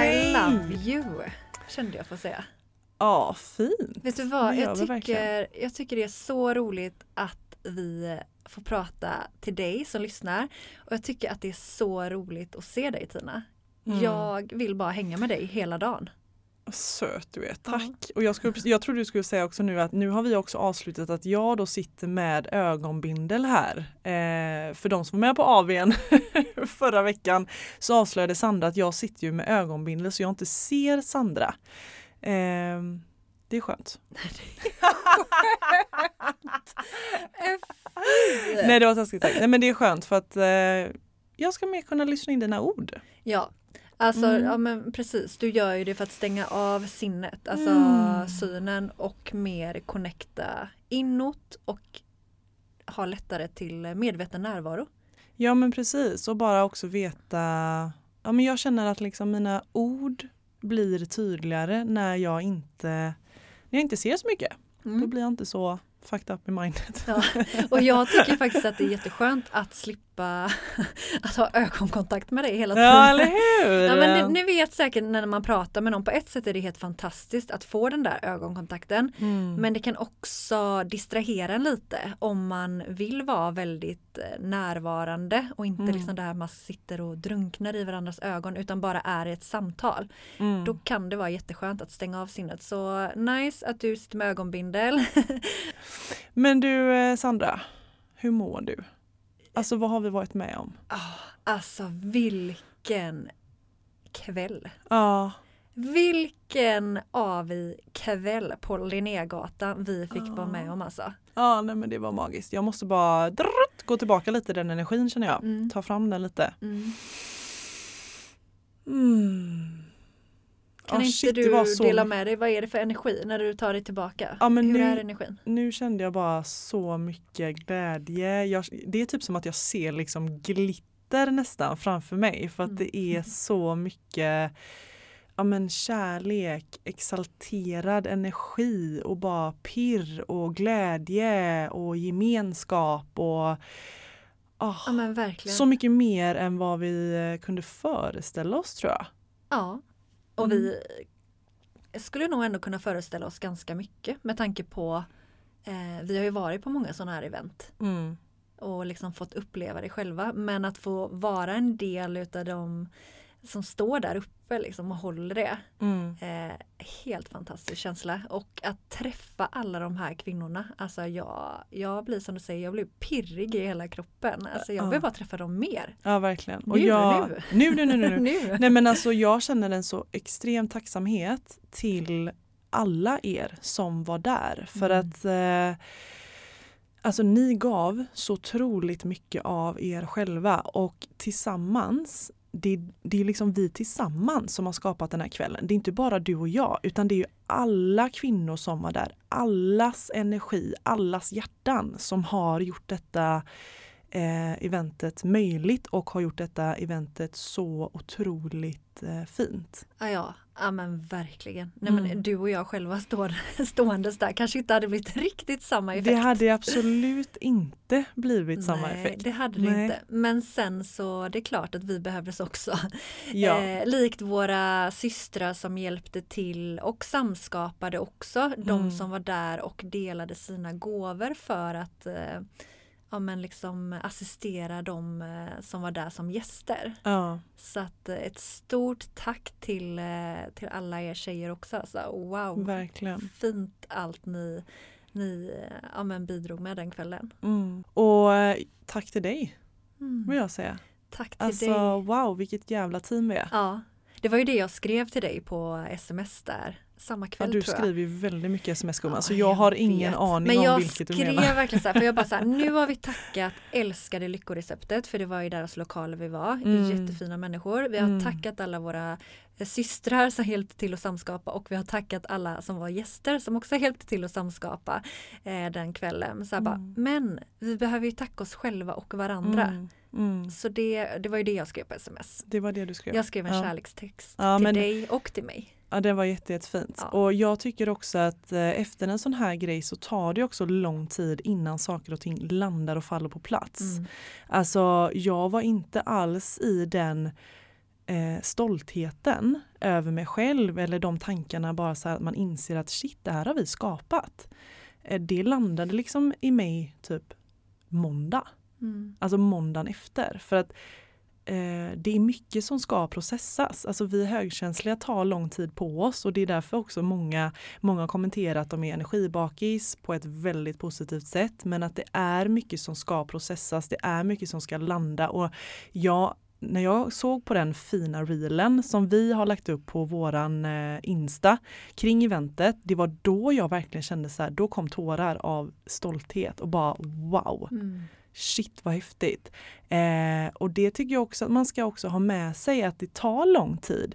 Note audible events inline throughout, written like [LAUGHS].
I love you, kände jag få säga. Ja, fint. Vet du vad, jag tycker, jag tycker det är så roligt att vi får prata till dig som lyssnar. Och jag tycker att det är så roligt att se dig Tina. Mm. Jag vill bara hänga med dig hela dagen. Söt du är, tack. Och jag, skulle, jag trodde du skulle säga också nu att nu har vi också avslutat att jag då sitter med ögonbindel här. Eh, för de som var med på AWn [LAUGHS] förra veckan så avslöjade Sandra att jag sitter ju med ögonbindel så jag inte ser Sandra. Eh, [LAUGHS] det är skönt. Nej det var taskigt sagt. Nej men det är skönt för att eh, jag ska mer kunna lyssna in dina ord. Ja, alltså Mm. ja men precis. Du gör ju det för att stänga av sinnet, alltså Mm. synen och mer connecta inåt och ha lättare till medveten närvaro. Ja men precis och bara också veta, ja men jag känner att liksom mina ord blir tydligare när jag inte, när jag inte ser så mycket. Mm. Då blir jag inte så fucked up i mindet. Ja, och jag tycker [LAUGHS] faktiskt att det är jätteskönt att slippa [LAUGHS] att ha ögonkontakt med dig hela tiden. Ja eller hur! Ja, men ni, ni vet säkert när man pratar med någon, på ett sätt är det helt fantastiskt att få den där ögonkontakten. Mm. Men det kan också distrahera en lite om man vill vara väldigt eh, närvarande och inte Mm. liksom där man sitter och drunknar i varandras ögon utan bara är i ett samtal. Mm. Då kan det vara jätteskönt att stänga av sinnet. Så nice att du sitter med ögonbindel. [LAUGHS] Men du eh, Sandra, hur mår du? Alltså vad har vi varit med om? Ah, alltså vilken kväll. Ja, Vilken AVI kväll på Linnégatan vi fick vara med om alltså. ja nej men det var magiskt. Jag måste bara drrrt, gå tillbaka lite den energin känner jag. Mm. Ta fram den lite. Mm. Mm. Kan Ah, inte shit, du så dela med dig, vad är det för energi när du tar dig tillbaka? Ja, men Hur nu- är energin? nu kände jag bara så mycket glädje. Jag, det är typ som att jag ser liksom glitter nästan framför mig för att Mm. det är [LAUGHS] så mycket ja, men kärlek, exalterad energi och bara pirr och glädje och gemenskap och ah, Ja så mycket mer än vad vi eh, kunde föreställa oss tror jag. Ja. Och Mm. vi skulle nog ändå kunna föreställa oss ganska mycket med tanke på eh, vi har ju varit på många sådana här event Mm. och liksom fått uppleva det själva. Men att få vara en del utav de som står där uppe liksom och håller det. Mm. Eh, helt fantastisk känsla och att träffa alla de här kvinnorna. Alltså jag, jag blir som du säger, jag blir pirrig i hela kroppen. Alltså jag vill Ja. bara träffa dem mer. Ja verkligen. Nu, jag, nu. nu, nu, nu, nu. [LAUGHS] nu. Nej men alltså jag känner en så extrem tacksamhet till alla er som var där. För Mm. att eh, alltså ni gav så otroligt mycket av er själva och tillsammans det, det är liksom vi tillsammans som har skapat den här kvällen. Det är inte bara du och jag utan det är ju alla kvinnor som var där. Allas energi, allas hjärtan som har gjort detta eh, eventet möjligt och har gjort detta eventet så otroligt eh, fint. Ja, ja, ja men verkligen. Nej, men Mm. du och jag själva står, [LAUGHS] ståendes där kanske inte hade blivit riktigt samma effekt. Det hade absolut inte blivit samma Nej, effekt. det hade det Nej. inte. Men sen så det är klart att vi behövdes också. Ja. Eh, likt våra systrar som hjälpte till och samskapade också. De Mm. som var där och delade sina gåvor för att eh, ja, men liksom assistera de eh, som var där som gäster. Ja, Så att eh, ett stort tack till, eh, till alla er tjejer också. Alltså, wow, verkligen. fint allt ni, ni ja, men bidrog med den kvällen. Mm. Och tack till dig Mm. vill jag säga. Tack till Alltså dig. wow vilket jävla team vi är. Ja, det var ju det jag skrev till dig på sms där samma Ja, kväll du tror jag. skriver ju väldigt mycket sms gumman Ja, så jag har ingen vet. aning Men om jag vilket du skrev menar. verkligen så här, för jag bara så här, [LAUGHS] nu har vi tackat älskade Lyckoreceptet för det var ju deras lokaler vi var, Mm. jättefina människor. Vi har Mm. tackat alla våra eh, systrar som hjälpte till att samskapa och vi har tackat alla som var gäster som också hjälpte till att samskapa eh, den kvällen. Så här bara, Mm. men vi behöver ju tacka oss själva och varandra. Mm. Mm. Så det, det var ju det jag skrev på sms. Det var det du skrev. Jag skrev en Ja. kärlekstext Ja, till men- dig och till mig. Ja, det var jätte, jättefint. Ja. Och jag tycker också att eh, efter en sån här grej så tar det också lång tid innan saker och ting landar och faller på plats. Mm. Alltså jag var inte alls i den eh, stoltheten över mig själv eller de tankarna bara så att man inser att shit det här har vi skapat. Eh, det landade liksom i mig typ måndag, Mm. alltså måndagen efter. För att eh, det är mycket som ska processas. Alltså vi högkänsliga tar lång tid på oss och det är därför också många, många har kommenterat att de är energibakis på ett väldigt positivt sätt. Men att det är mycket som ska processas, det är mycket som ska landa och jag när jag såg på den fina reelen som vi har lagt upp på våran eh, Insta kring eventet, det var då jag verkligen kände så här, då kom tårar av stolthet och bara wow Mm. Shit vad häftigt. Eh, och det tycker jag också att man ska också ha med sig att det tar lång tid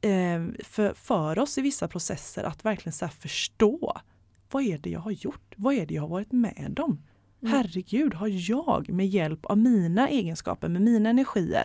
eh, för, för oss i vissa processer att verkligen så förstå vad är det jag har gjort? Vad är det jag har varit med om? Mm. Herregud, har jag med hjälp av mina egenskaper, med mina energier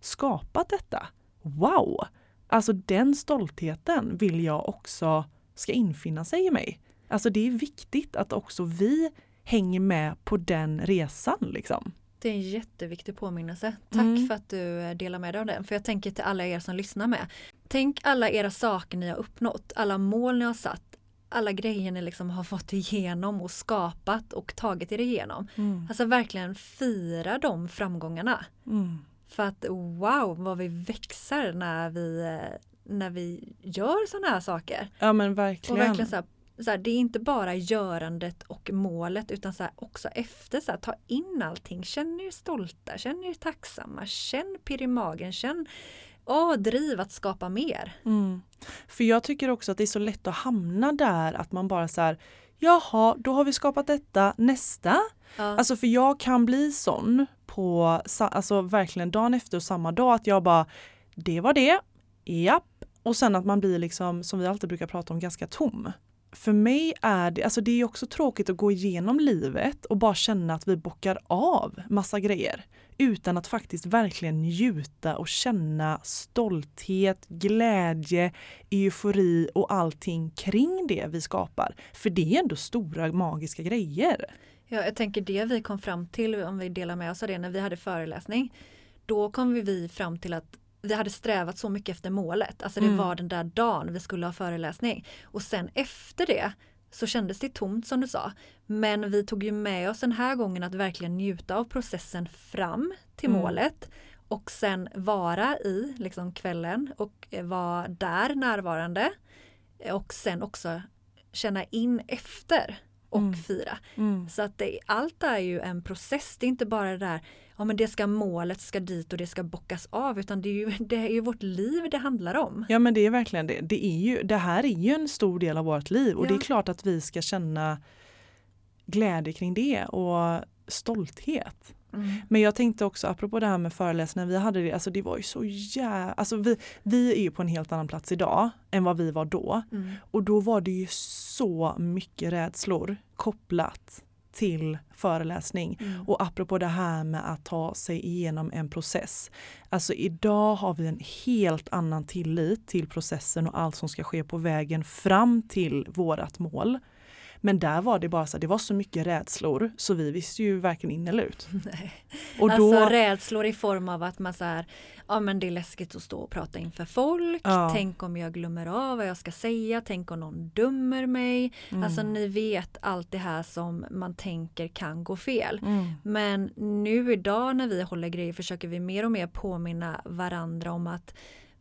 skapat detta? Wow! Alltså den stoltheten vill jag också ska infinna sig i mig. Alltså det är viktigt att också vi hänger med på den resan liksom. Det är en jätteviktig påminnelse. Tack Mm. för att du eh, delar med dig av den. För jag tänker till alla er som lyssnar med. Tänk alla era saker ni har uppnått, alla mål ni har satt, alla grejer ni liksom har fått igenom och skapat och tagit er igenom. Alltså verkligen fira de framgångarna. Mm. För att wow vad vi växer när vi, eh, när vi gör sådana här saker. Ja men Och verkligen. verkligen så här, så här, det är inte bara görandet och målet utan så här, också efter, så här, ta in allting, känn er stolta, känn er tacksamma, känn pirr i magen, känn åh, driv att skapa mer. Mm. För jag tycker också att det är så lätt att hamna där att man bara så här Jaha, då har vi skapat detta, nästa. Ja. Alltså för jag kan bli sån på, alltså verkligen dagen efter och samma dag att jag bara Det var det, japp. Och sen att man blir liksom, som vi alltid brukar prata om, ganska tom. För mig är det, alltså det är också tråkigt att gå igenom livet och bara känna att vi bockar av massa grejer. Utan att faktiskt verkligen njuta och känna stolthet, glädje, eufori och allting kring det vi skapar. För det är ändå stora magiska grejer. Ja, jag tänker det vi kom fram till, om vi delar med oss av det, när vi hade föreläsning, då kom vi fram till att vi hade strävat så mycket efter målet, alltså det Mm. var den där dagen vi skulle ha föreläsning. Och sen efter det så kändes det tomt som du sa. Men vi tog ju med oss den här gången att verkligen njuta av processen fram till Mm. målet och sen vara i liksom kvällen och eh, vara där närvarande och sen också känna in efter och Mm. fira. Mm. Så att det, allt är ju en process, det är inte bara det där, ja men det ska målet ska dit och det ska bockas av utan det är ju, [LAUGHS] det är ju vårt liv det handlar om. Ja men det är verkligen det. Det, är ju, det här är ju en stor del av vårt liv och det är Ja. klart att vi ska känna glädje kring det och stolthet. Men jag tänkte också apropå det här med föreläsningar, vi hade det, alltså det var ju så jävla, alltså vi, vi är ju på en helt annan plats idag än vad vi var då. Mm. Och då var det ju så mycket rädslor kopplat till föreläsning. Mm. Och apropå det här med att ta sig igenom en process. Alltså idag har vi en helt annan tillit till processen och allt som ska ske på vägen fram till vårat mål. Men där var det bara så det var så mycket rädslor så vi visste ju varken in eller ut. [LAUGHS] Nej. Och alltså då, rädslor i form av att man så här, ja men det är läskigt att stå och prata inför folk, Ja. tänk om jag glömmer av vad jag ska säga, tänk om någon dömer mig. Mm. Alltså ni vet allt det här som man tänker kan gå fel. mm, Men nu idag när vi håller grejer försöker vi mer och mer påminna varandra om att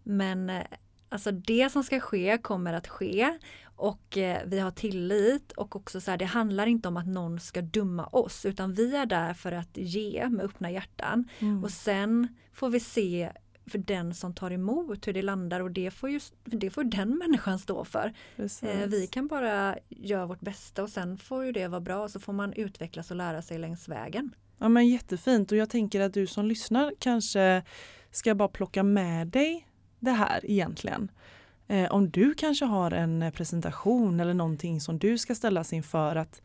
men eh, alltså det som ska ske kommer att ske och eh, vi har tillit och också så här, det handlar inte om att någon ska döma oss utan vi är där för att ge med öppna hjärtan mm. och sen får vi se för den som tar emot hur det landar och det får ju det får den människan stå för. Eh, vi kan bara göra vårt bästa och sen får ju det vara bra och så får man utvecklas och lära sig längs vägen. Ja men jättefint och jag tänker att du som lyssnar kanske ska bara plocka med dig det här egentligen. Eh, om du kanske har en eh, presentation eller någonting som du ska ställas inför att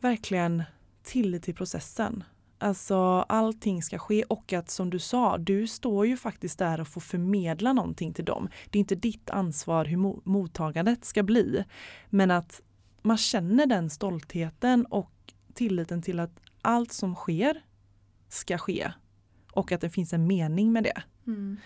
verkligen tillit till processen. Alltså allting ska ske och att som du sa, du står ju faktiskt där och får förmedla någonting till dem. Det är inte ditt ansvar hur mo- mottagandet ska bli. Men att man känner den stoltheten och tilliten till att allt som sker ska ske. Och att det finns en mening med det. Mm.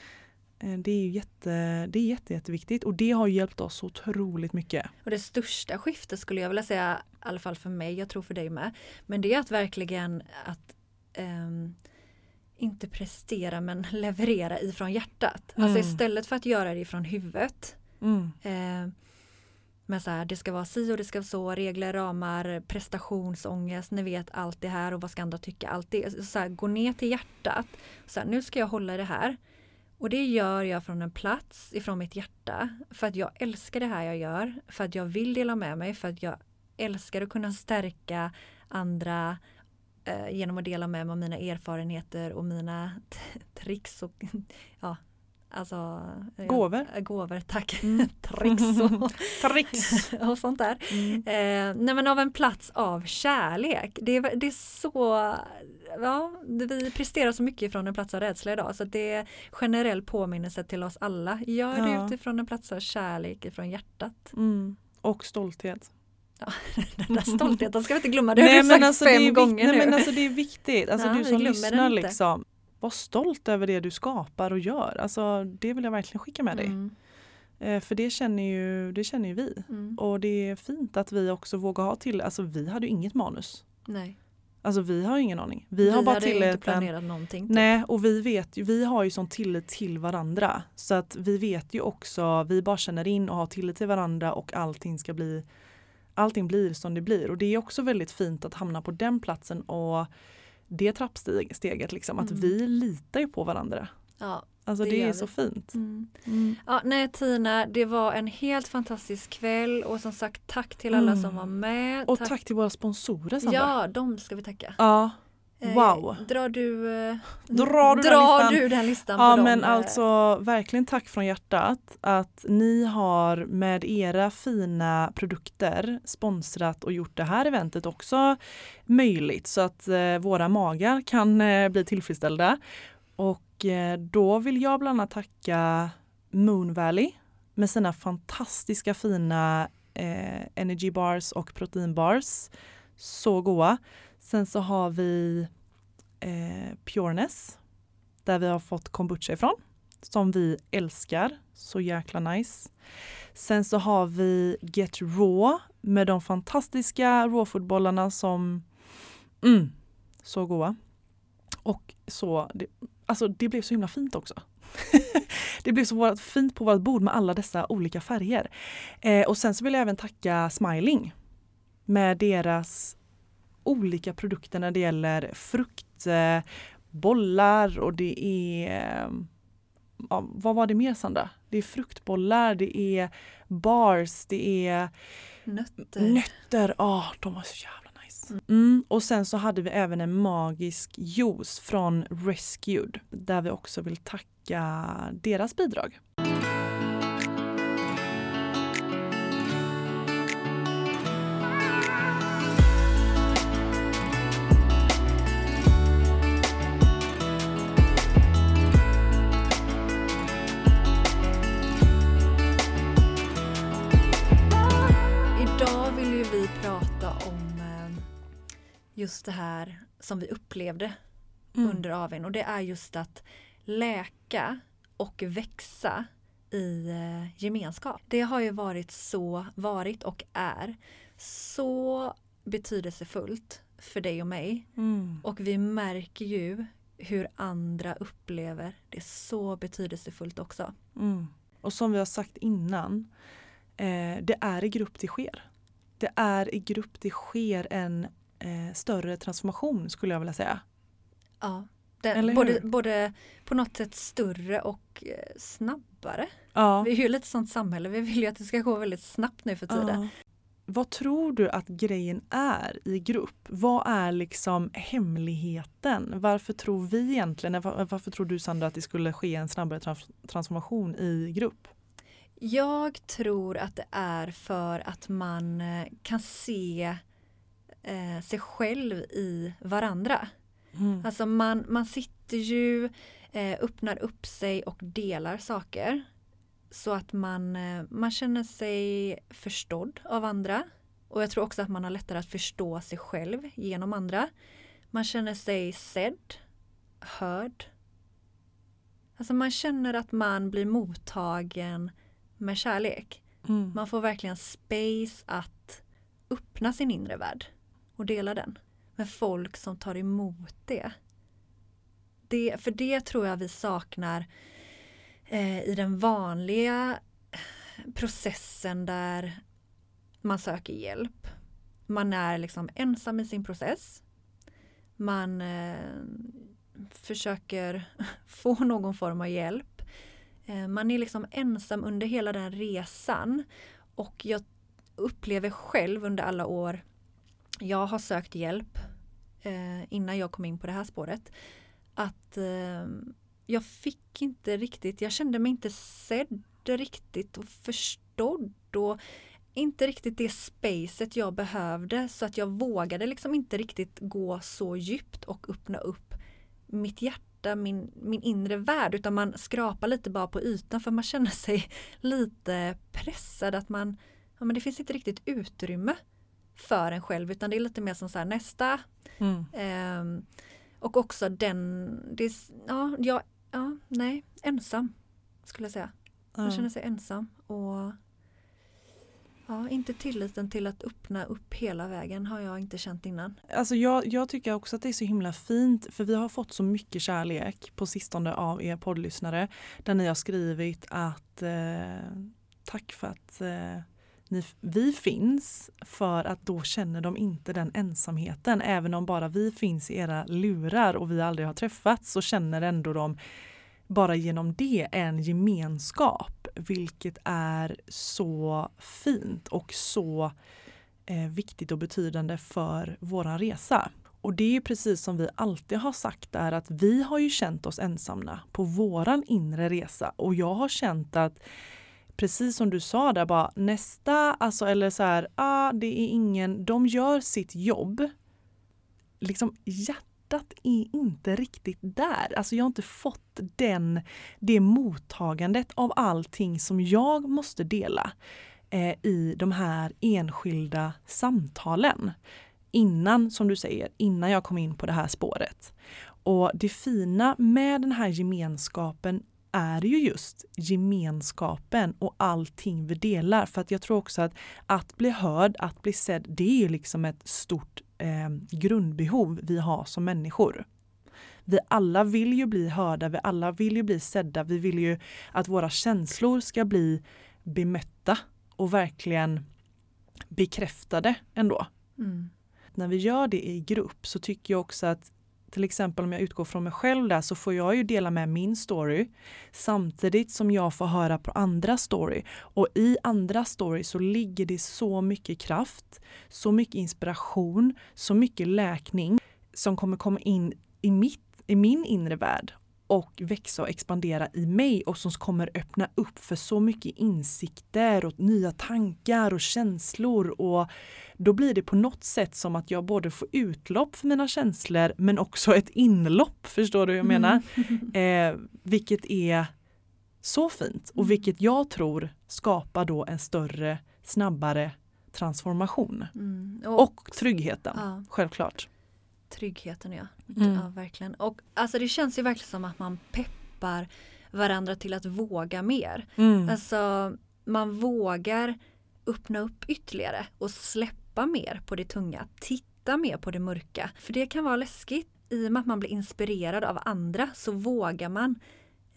Det är jätte, det är jätte, jätteviktigt och det har hjälpt oss otroligt mycket. Och det största skiftet skulle jag vilja säga, i alla fall för mig, jag tror för dig med, men det är att verkligen att ehm, inte prestera men [LAUGHS] leverera ifrån hjärtat. Alltså Mm. istället för att göra det ifrån huvudet. Mm. Eh, men så här, det ska vara si och det ska vara så, regler, ramar, prestationsångest, ni vet allt det här och vad ska andra tycka, allt det. Så här, gå ner till hjärtat. Så här, nu ska jag hålla det här. Och det gör jag från en plats ifrån mitt hjärta. För att jag älskar det här jag gör. För att jag vill dela med mig. För att jag älskar att kunna stärka andra eh, genom att dela med mig av mina erfarenheter och mina tricks och [LAUGHS] ja, alltså eh, Gåvor. eh, Gåvor, tack. Mm. [LAUGHS] tricks och, [LAUGHS] Tricks! [LAUGHS] och sånt där. Mm. Eh, nej men av en plats av kärlek. Det är, det är så, ja, vi presterar så mycket från en plats av rädsla idag så det är generell påminnelse till oss alla. Gör det Ja. utifrån en plats av kärlek ifrån hjärtat. Mm. Och stolthet. Den där stoltheten ska vi inte glömma, det har Nej, du men sagt alltså, fem gånger nej, nu. men alltså, det är viktigt. Alltså, Ja, du som lyssnar, liksom, var stolt över det du skapar och gör. Alltså, det vill jag verkligen skicka med dig. Mm, Eh, för det känner, ju, det känner ju vi. mm, Och det är fint att vi också vågar ha till, alltså vi hade ju inget manus. nej. Alltså vi har ingen aning. Vi, har bara inte tillit en, planerat någonting. typ. Nej och vi vet ju, vi har ju sån tillit till varandra. Så att vi vet ju också, vi bara känner in och har tillit till varandra och allting ska bli Allting blir som det blir och det är också väldigt fint att hamna på den platsen och det trappsteget liksom, att Mm. vi litar ju på varandra. Ja, Alltså Det det, är vi. så fint. mm. Mm. Ja, nej Tina, det var en helt fantastisk kväll och som sagt tack till alla Mm. som var med. Och tack till våra sponsorer Sandra. Ja, de ska vi tacka. Ja, Eh, wow. Drar du, eh, Drar du den drar listan? du den listan Ja på men dem? alltså verkligen tack från hjärtat att ni har med era fina produkter sponsrat och gjort det här eventet också möjligt så att eh, våra magar kan eh, bli tillfredsställda. Och då vill jag bland annat tacka Moon Valley med sina fantastiska fina eh, energy bars och proteinbars. Så goa. Sen så har vi eh, Pureness där vi har fått kombucha ifrån som vi älskar. Så jäkla nice. Sen så har vi Get Raw med de fantastiska rawfoodbollarna som mm, så goa. Och så, det, alltså det blev så himla fint också. [LAUGHS] det blev så vårat, fint på vårt bord med alla dessa olika färger. Eh, och sen så vill jag även tacka Smiling med deras olika produkter när det gäller frukt, eh, och det är eh, ja, vad var det mer Sandra? Det är fruktbollar, det är bars, det är Nötter. nötter. Ja, de var så jävla nice. Mm, och sen så hade vi även en magisk juice från Rescued där vi också vill tacka deras bidrag. Vi prata just det här som vi upplevde Mm. under AWn och det är just att läka och växa i eh, gemenskap. Det har ju varit så, varit och är så betydelsefullt för dig och mig Mm. och vi märker ju hur andra upplever det så betydelsefullt också. Mm. Och som vi har sagt innan, eh, det är i grupp det sker. Det är i grupp det sker en eh, större transformation skulle jag vilja säga. Ja. Den, både, både på något sätt större och eh, snabbare. Ja. Vi är ju lite sånt samhälle, vi vill ju att det ska gå väldigt snabbt nu för tiden. Ja. Vad tror du att grejen är i grupp? Vad är liksom hemligheten? Varför tror vi egentligen, var- varför tror du Sandra att det skulle ske en snabbare trans- transformation i grupp? Jag tror att det är för att man eh, kan se eh, sig själv i varandra. Mm. Alltså man, man sitter ju, eh, öppnar upp sig och delar saker. Så att man, eh, man känner sig förstådd av andra. Och jag tror också att man har lättare att förstå sig själv genom andra. Man känner sig sedd, hörd. Alltså man känner att man blir mottagen med kärlek. Mm. Man får verkligen space att öppna sin inre värld och dela den med folk som tar emot det. det för det tror jag vi saknar eh, i den vanliga processen där man söker hjälp. Man är liksom ensam i sin process. Man eh, försöker [LAUGHS] få någon form av hjälp. Eh, man är liksom ensam under hela den resan. Och jag upplever själv under alla år jag har sökt hjälp eh, innan jag kom in på det här spåret. Att eh, jag fick inte riktigt, jag kände mig inte sedd riktigt och förstådd och inte riktigt det spacet jag behövde så att jag vågade liksom inte riktigt gå så djupt och öppna upp mitt hjärta, min, min inre värld utan man skrapar lite bara på ytan för man känner sig [LAUGHS] lite pressad att man, ja men det finns inte riktigt utrymme för en själv utan det är lite mer som så här nästa Mm. Ehm, och också den, det, ja, ja, ja, nej, ensam skulle jag säga. Man känner sig ensam och ja, inte tilliten till att öppna upp hela vägen har jag inte känt innan. Alltså jag, jag tycker också att det är så himla fint för vi har fått så mycket kärlek på sistone av er poddlyssnare där ni har skrivit att eh, tack för att eh, ni, vi finns för att då känner de inte den ensamheten. Även om bara vi finns i era lurar och vi aldrig har träffats så känner ändå de bara genom det en gemenskap vilket är så fint och så eh, viktigt och betydande för våran resa. Och det är precis som vi alltid har sagt är att vi har ju känt oss ensamma på våran inre resa och jag har känt att precis som du sa där bara nästa, alltså eller så här, ah, det är ingen, de gör sitt jobb. Liksom hjärtat är inte riktigt där. Alltså jag har inte fått den, det mottagandet av allting som jag måste dela eh, i de här enskilda samtalen. Innan, som du säger, innan jag kom in på det här spåret. Och det fina med den här gemenskapen är ju just gemenskapen och allting vi delar. För att jag tror också att att bli hörd, att bli sedd, det är ju liksom ett stort eh, grundbehov vi har som människor. Vi alla vill ju bli hörda, vi alla vill ju bli sedda, vi vill ju att våra känslor ska bli bemötta och verkligen bekräftade ändå. Mm. När vi gör det i grupp så tycker jag också att till exempel om jag utgår från mig själv där så får jag ju dela med min story samtidigt som jag får höra på andra story. Och i andra story så ligger det så mycket kraft, så mycket inspiration, så mycket läkning som kommer komma in i, mitt, i min inre värld och växa och expandera i mig och som kommer öppna upp för så mycket insikter och nya tankar och känslor och då blir det på något sätt som att jag både får utlopp för mina känslor men också ett inlopp, förstår du hur jag menar? [LAUGHS] Eh, vilket är så fint och vilket jag tror skapar då en större, snabbare transformation. Mm. Och tryggheten, ja. självklart. Tryggheten ja. Mm. ja. Verkligen. Och alltså det känns ju verkligen som att man peppar varandra till att våga mer. Mm. Alltså man vågar öppna upp ytterligare och släppa mer på det tunga. Titta mer på det mörka. För det kan vara läskigt. I och med att man blir inspirerad av andra så vågar man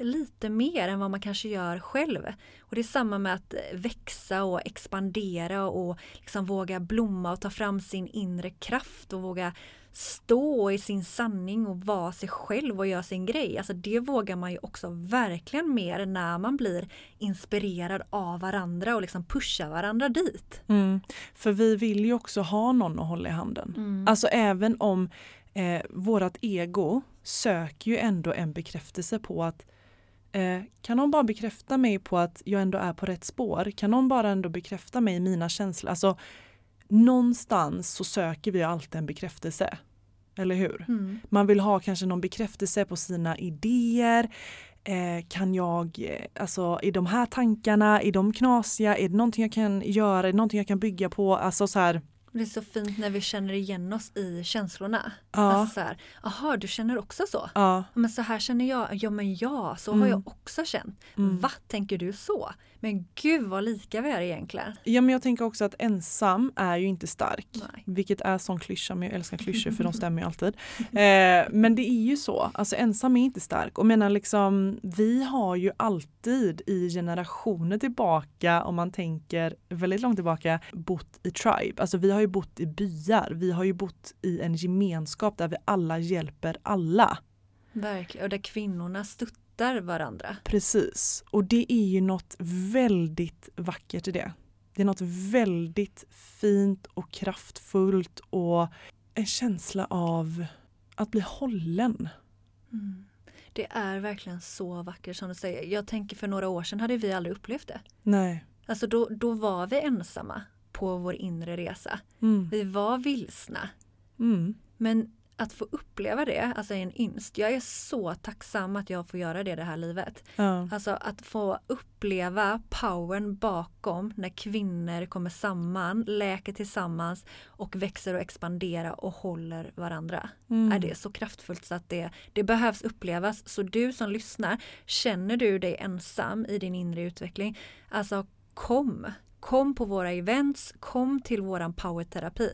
lite mer än vad man kanske gör själv. Och det är samma med att växa och expandera och liksom våga blomma och ta fram sin inre kraft och våga stå i sin sanning och vara sig själv och göra sin grej. Alltså det vågar man ju också verkligen mer när man blir inspirerad av varandra och liksom pushar varandra dit. Mm. För vi vill ju också ha någon att hålla i handen. Mm. Alltså även om eh, vårat ego söker ju ändå en bekräftelse på att eh, kan någon bara bekräfta mig på att jag ändå är på rätt spår? Kan någon bara ändå bekräfta mig i mina känslor? Alltså någonstans så söker vi alltid en bekräftelse. Eller hur? Mm. Man vill ha kanske någon bekräftelse på sina idéer. Eh, kan jag, eh, alltså är de här tankarna, är de knasiga? Är det någonting jag kan göra? Är det någonting jag kan bygga på? Alltså så här, Det är så fint när vi känner igen oss i känslorna. ja, Alltså så här, aha du känner också så? ja, Men så här känner jag, ja men ja, så har Mm. jag också känt. mm. Va, tänker du så? Men gud vad lika vi är egentligen. ja, men jag tänker också att ensam är ju inte stark. Nej. Vilket är sån klyscha, men jag älskar klyschor för de [LAUGHS] stämmer ju alltid. Eh, men det är ju så, alltså ensam är inte stark. Och menar liksom, vi har ju alltid i generationer tillbaka, om man tänker väldigt långt tillbaka, bott i tribe. Alltså vi har ju bott i byar, vi har ju bott i en gemenskap där vi alla hjälper alla. Verkligen, och där kvinnorna stöttar varandra. Precis, och det är ju något väldigt vackert i det. Det är något väldigt fint och kraftfullt och en känsla av att bli hållen. Mm. Det är verkligen så vackert som du säger. Jag tänker för några år sedan hade vi aldrig upplevt det. Nej. Alltså då, då var vi ensamma på vår inre resa. Mm. Vi var vilsna. Mm. Men att få uppleva det, alltså en ynst. Jag är så tacksam att jag får göra det det här livet. Ja. Alltså att få uppleva powern bakom när kvinnor kommer samman, läker tillsammans och växer och expanderar och håller varandra. Mm. Är det så kraftfullt så att det, det behövs upplevas. Så du som lyssnar, känner du dig ensam i din inre utveckling, alltså kom. Kom på våra events, kom till våran powerterapi.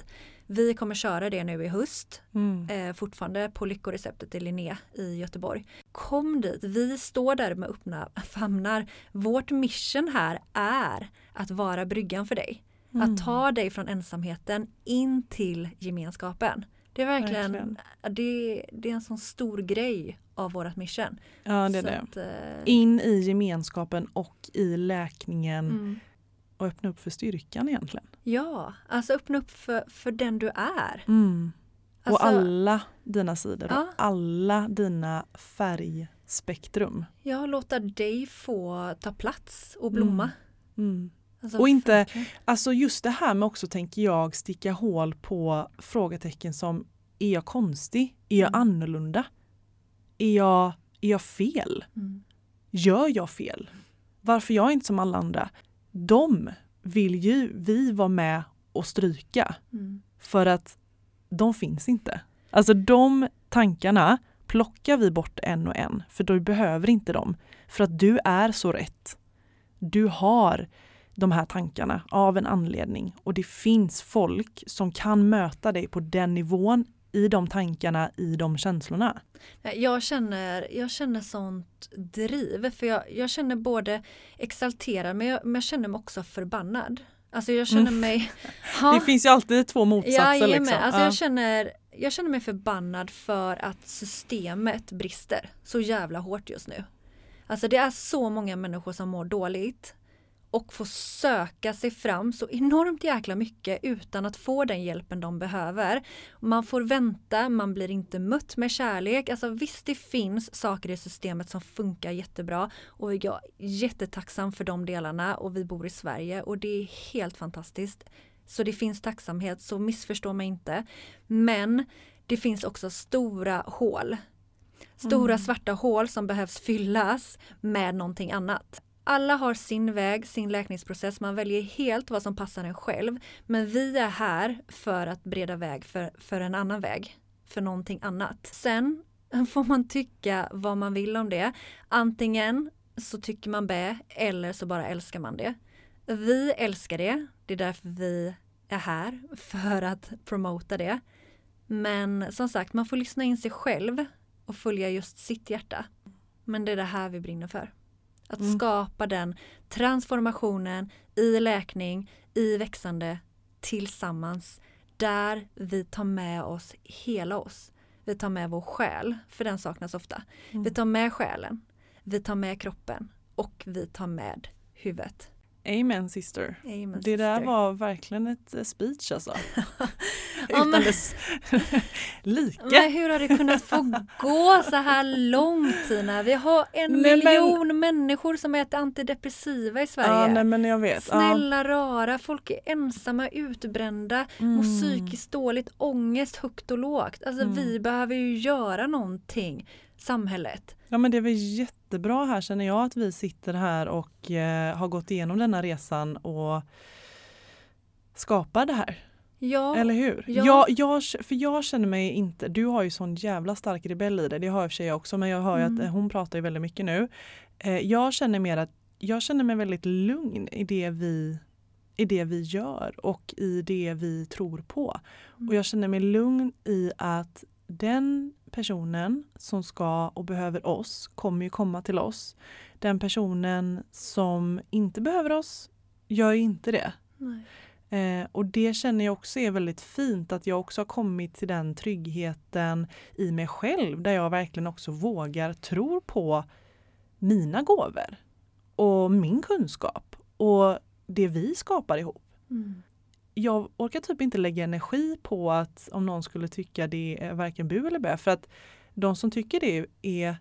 Vi kommer köra det nu i höst, Mm. eh, fortfarande på Lyckoreceptet i Linné i Göteborg. Kom dit, vi står där med öppna famnar. Vårt mission här är att vara bryggan för dig. Mm. Att ta dig från ensamheten in till gemenskapen. Det är verkligen, Verkligen. Det, det är en sån stor grej av vårt mission. Ja, det är det. Att, eh, In i gemenskapen och i läkningen mm. och öppna upp för styrkan egentligen. Ja, alltså öppna upp för, för den du är. Mm. Alltså, och alla dina sidor Ja. och alla dina färgspektrum. Ja, låta dig få ta plats och blomma. Mm. Alltså, Och inte-. Alltså just det här med också tänker jag sticka hål på frågetecken som är jag konstig? Är jag Mm. annorlunda? Är jag, är jag fel? Mm. Gör jag fel? Varför jag är inte som alla andra? De vill ju vi vara med och stryka Mm. för att de finns inte. Alltså de tankarna plockar vi bort en och en för du behöver inte dem. För att du är så rätt. Du har de här tankarna av en anledning och det finns folk som kan möta dig på den nivån i de tankarna, i de känslorna. Jag känner, jag känner sånt driv för jag, jag känner både exalterad men jag, men jag känner mig också förbannad. Alltså jag känner Mm. mig... [LAUGHS] Det finns ju alltid två motsatser. Jajamän, liksom. alltså Ja. jag, känner, jag känner mig förbannad för att systemet brister så jävla hårt just nu. Alltså det är så många människor som mår dåligt och får söka sig fram så enormt jäkla mycket utan att få den hjälpen de behöver. Man får vänta, man blir inte mött med kärlek. Alltså visst det finns saker i systemet som funkar jättebra och jag är jättetacksam för de delarna och vi bor i Sverige och det är helt fantastiskt. Så det finns tacksamhet, så missförstå mig inte. Men det finns också stora hål. Stora Mm. svarta hål som behövs fyllas med någonting annat. Alla har sin väg, sin läkningsprocess, man väljer helt vad som passar en själv. Men vi är här för att bereda väg för, för en annan väg. för någonting annat. Sen [LAUGHS] får man tycka vad man vill om det. Antingen så tycker man B eller så bara älskar man det. Vi älskar det. Det är därför vi är här [LAUGHS] för att promota det. Men som sagt, man får lyssna in sig själv och följa just sitt hjärta. Men det är det här vi brinner för. Att mm. skapa den transformationen i läkning, i växande tillsammans där vi tar med oss hela oss. Vi tar med vår själ, för den saknas ofta. Mm. Vi tar med själen, vi tar med kroppen och vi tar med huvudet. Amen sister. Amen, det där var verkligen ett eh, speech alltså. [LAUGHS] Men, dess [LAUGHS] like. Men hur har det kunnat få gå så här långt Tina? Vi har en nej, miljon men... människor som äter antidepressiva i Sverige. Ja, nej, men jag vet. Snälla ja. rara, folk är ensamma, utbrända, mm. mår psykiskt dåligt, ångest högt och lågt. Alltså mm. vi behöver ju göra någonting, samhället. Ja men det är väl jättebra här känner jag att vi sitter här och eh, har gått igenom denna resan och skapar det här. Ja. Eller hur? Ja. Jag, jag, för jag känner mig inte, du har ju sån jävla stark rebell i dig, det har jag för sig också men jag hör mm. att eh, hon pratar ju väldigt mycket nu. Eh, jag känner mer att jag känner mig väldigt lugn i det vi i det vi gör och i det vi tror på. Mm. Och jag känner mig lugn i att den personen som ska och behöver oss kommer ju komma till oss. Den personen som inte behöver oss gör inte det. Eh, och det känner jag också är väldigt fint att jag också har kommit till den tryggheten i mig själv där jag verkligen också vågar tro på mina gåvor och min kunskap och det vi skapar ihop. Mm jag orkar typ inte lägga energi på att om någon skulle tycka det är varken bu eller bä för att de som tycker det är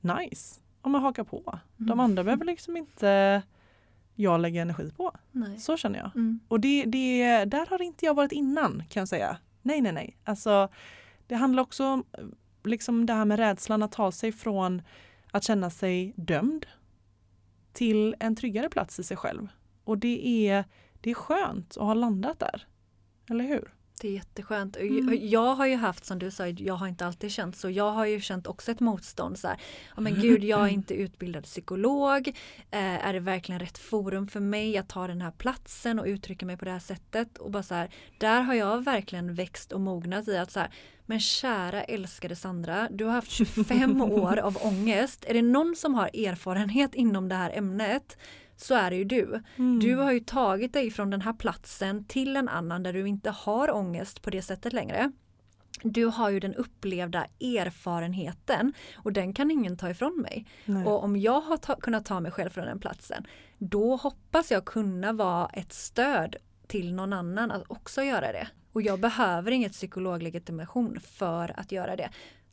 nice om man hakar på. Mm. De andra behöver liksom inte jag lägga energi på. Nej. Så känner jag. Mm. Och det, det, där har inte jag varit innan kan jag säga. Nej, nej, nej. Alltså, det handlar också om liksom det här med rädslan att ta sig från att känna sig dömd till en tryggare plats i sig själv. Och det är det är skönt att ha landat där. Eller hur? Det är jätteskönt. Mm. Jag har ju haft som du sa, jag har inte alltid känt så. Jag har ju känt också ett motstånd. Så här, ja, men [LAUGHS] gud, jag är inte utbildad psykolog. Eh, är det verkligen rätt forum för mig att ta den här platsen och uttrycka mig på det här sättet? Och bara så här, där har jag verkligen växt och mognat i att så här, men kära älskade Sandra, du har haft 25 [LAUGHS] år av ångest. Är det någon som har erfarenhet inom det här ämnet så är det ju du. Mm. Du har ju tagit dig från den här platsen till en annan där du inte har ångest på det sättet längre. Du har ju den upplevda erfarenheten och den kan ingen ta ifrån mig. Nej. Och om jag har ta kunnat ta mig själv från den platsen då hoppas jag kunna vara ett stöd till någon annan att också göra det. Och jag behöver inget psykologlegitimation för att göra det.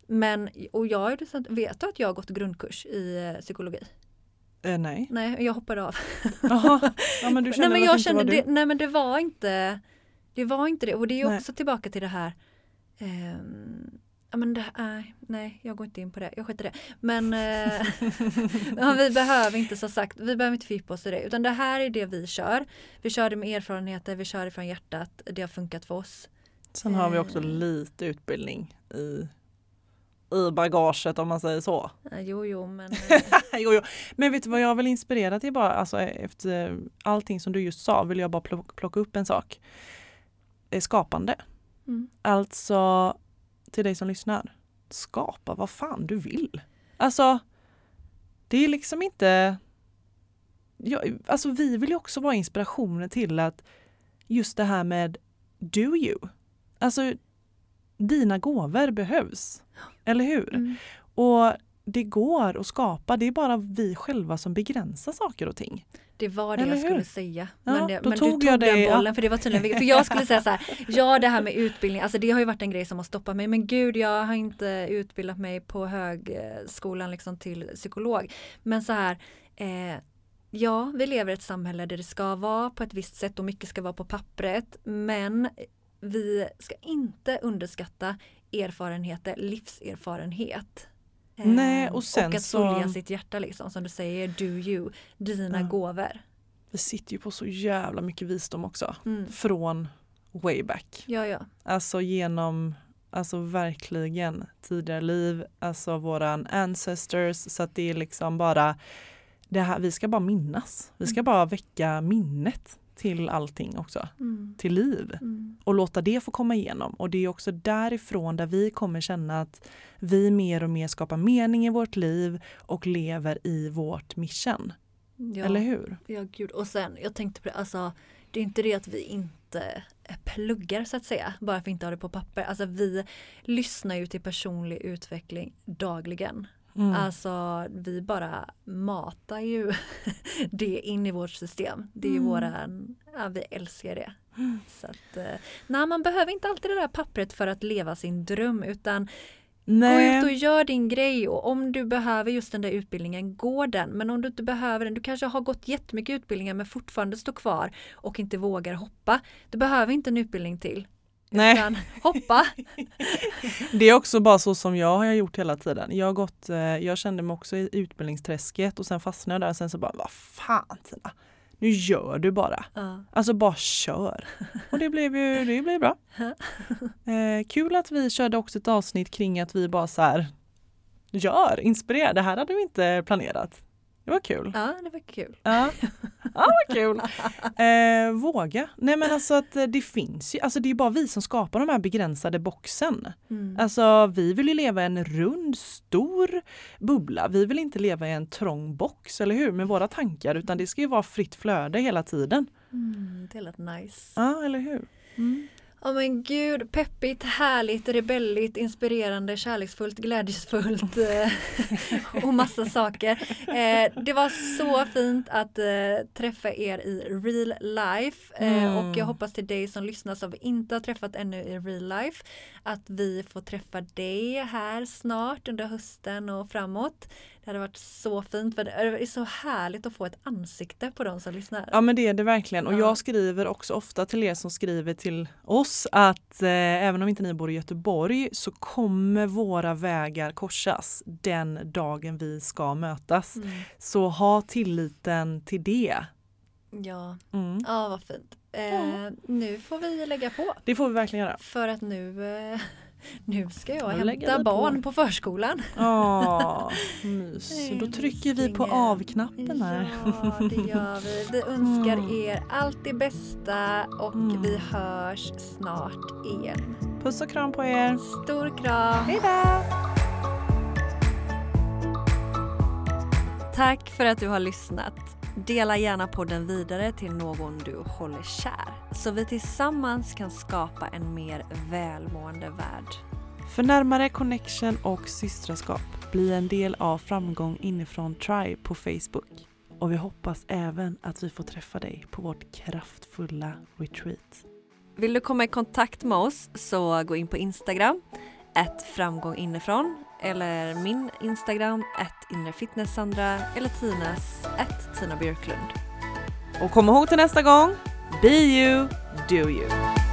Men, och jag vet att jag har gått grundkurs i eh, psykologi? Eh, nej. Nej, jag hoppade av. [LAUGHS] Jaha, ja, men du kände nej, men jag kände det, Nej men det var inte Det var inte det och det är nej. också tillbaka till det här eh, Ja men det, äh, nej jag går inte in på det, jag skiter det. Men eh, [LAUGHS] ja, vi behöver inte så sagt, vi behöver inte fördjupa oss i det utan det här är det vi kör. Vi kör det med erfarenheter, vi kör det från hjärtat, det har funkat för oss. Sen har vi också eh. lite utbildning i i bagaget om man säger så. Jo, jo, men... [LAUGHS] jo, jo. Men vet du vad jag vill inspirera till bara, alltså efter allting som du just sa vill jag bara plocka upp en sak. Skapande. Mm. Alltså till dig som lyssnar. Skapa vad fan du vill. Alltså, det är liksom inte... Ja, alltså vi vill ju också vara inspirationen till att just det här med do you. Alltså dina gåvor behövs. Eller hur? Mm. Och det går att skapa, det är bara vi själva som begränsar saker och ting. Det var det Eller jag hur? skulle säga. Ja, men, det, men du tog jag den bollen ja. för det var tydligen För jag skulle säga så här, ja det här med utbildning, alltså det har ju varit en grej som har stoppat mig. Men gud jag har inte utbildat mig på högskolan liksom till psykolog. Men så här, eh, ja vi lever i ett samhälle där det ska vara på ett visst sätt och mycket ska vara på pappret. Men vi ska inte underskatta erfarenheter, livserfarenhet. Nej, och, sen och att så... följa sitt hjärta liksom, som du säger, do you, dina ja. gåvor. Vi sitter ju på så jävla mycket visdom också, mm. från way back. Ja, ja. Alltså genom Alltså verkligen tidigare liv, alltså våran ancestors. Så att det är liksom bara, det här, vi ska bara minnas. Vi ska Mm. bara väcka minnet till allting också, Mm. till liv Mm. och låta det få komma igenom. Och det är också därifrån där vi kommer känna att vi mer och mer skapar mening i vårt liv och lever i vårt mission. Ja. Eller hur? Ja, gud. Och sen, jag tänkte på det, alltså det är inte det att vi inte pluggar så att säga, bara för att vi inte har det på papper. Alltså vi lyssnar ju till personlig utveckling dagligen. Mm. Alltså vi bara matar ju [LAUGHS] det in i vårt system. Det är Mm. våran, ja vi älskar det. Mm. Så att, eh, nej, man behöver inte alltid det där pappret för att leva sin dröm utan Nej. Gå ut och gör din grej och om du behöver just den där utbildningen, gå den. Men om du inte behöver den, du kanske har gått jättemycket utbildningar men fortfarande står kvar och inte vågar hoppa. Du behöver inte en utbildning till. Nej. Hoppa! [LAUGHS] Det är också bara så som jag har gjort hela tiden. Jag, gått, eh, jag kände mig också i utbildningsträsket och sen fastnade jag där och sen så bara, vad fan Tina, nu gör du bara. Ja. Alltså bara kör. Och det blev ju det blev bra. [LAUGHS] Eh, kul att vi körde också ett avsnitt kring att vi bara så här gör, inspirera. Det här hade vi inte planerat. Det var kul. ja, det var kul. Ja, ja vad kul. [LAUGHS] Eh, våga. Nej men alltså att eh, det finns ju, alltså det är bara vi som skapar de här begränsade boxen. Mm. Alltså vi vill ju leva i en rund, stor bubbla. Vi vill inte leva i en trång box, eller hur? Med våra tankar, utan det ska ju vara fritt flöde hela tiden. Mm, det lät nice. Ja, eller hur? Mm. Ja men gud, peppigt, härligt, rebelligt, inspirerande, kärleksfullt, glädjesfullt eh, [LAUGHS] och massa saker. Eh, det var så fint att eh, träffa er i real life eh, Mm. och jag hoppas till dig som lyssnar som vi inte har träffat ännu i real life att vi får träffa dig här snart under hösten och framåt. Det hade varit så fint för det är så härligt att få ett ansikte på de som lyssnar. Ja men det är det verkligen och Ja. jag skriver också ofta till er som skriver till oss att eh, även om inte ni bor i Göteborg så kommer våra vägar korsas den dagen vi ska mötas. Mm. Så ha tilliten till det. Ja, Mm. ja vad fint. Eh, nu får vi lägga på. Det får vi verkligen göra. För att nu, eh, [LAUGHS] nu ska jag lägger hämta vi på. barn på, förskolan. Ja, [LAUGHS] mys. Då trycker vi på av-knappen här. Ja, det gör vi. Vi önskar Mm. er allt det bästa och Mm. vi hörs snart igen. Puss och kram på er. Stor kram! Hej då! Tack för att du har lyssnat. Dela gärna podden vidare till någon du håller kär så vi tillsammans kan skapa en mer välmående värld. För närmare connection och systraskap, bli en del av Framgång inifrån Tribe på Facebook. Och vi hoppas även att vi får träffa dig på vårt kraftfulla retreat. Vill du komma i kontakt med oss så gå in på Instagram, ett framgång inifrån eller min Instagram, ett inrefitnesssandra eller Tinas, Tina Björklund. Och kom ihåg till nästa gång, be you, do you.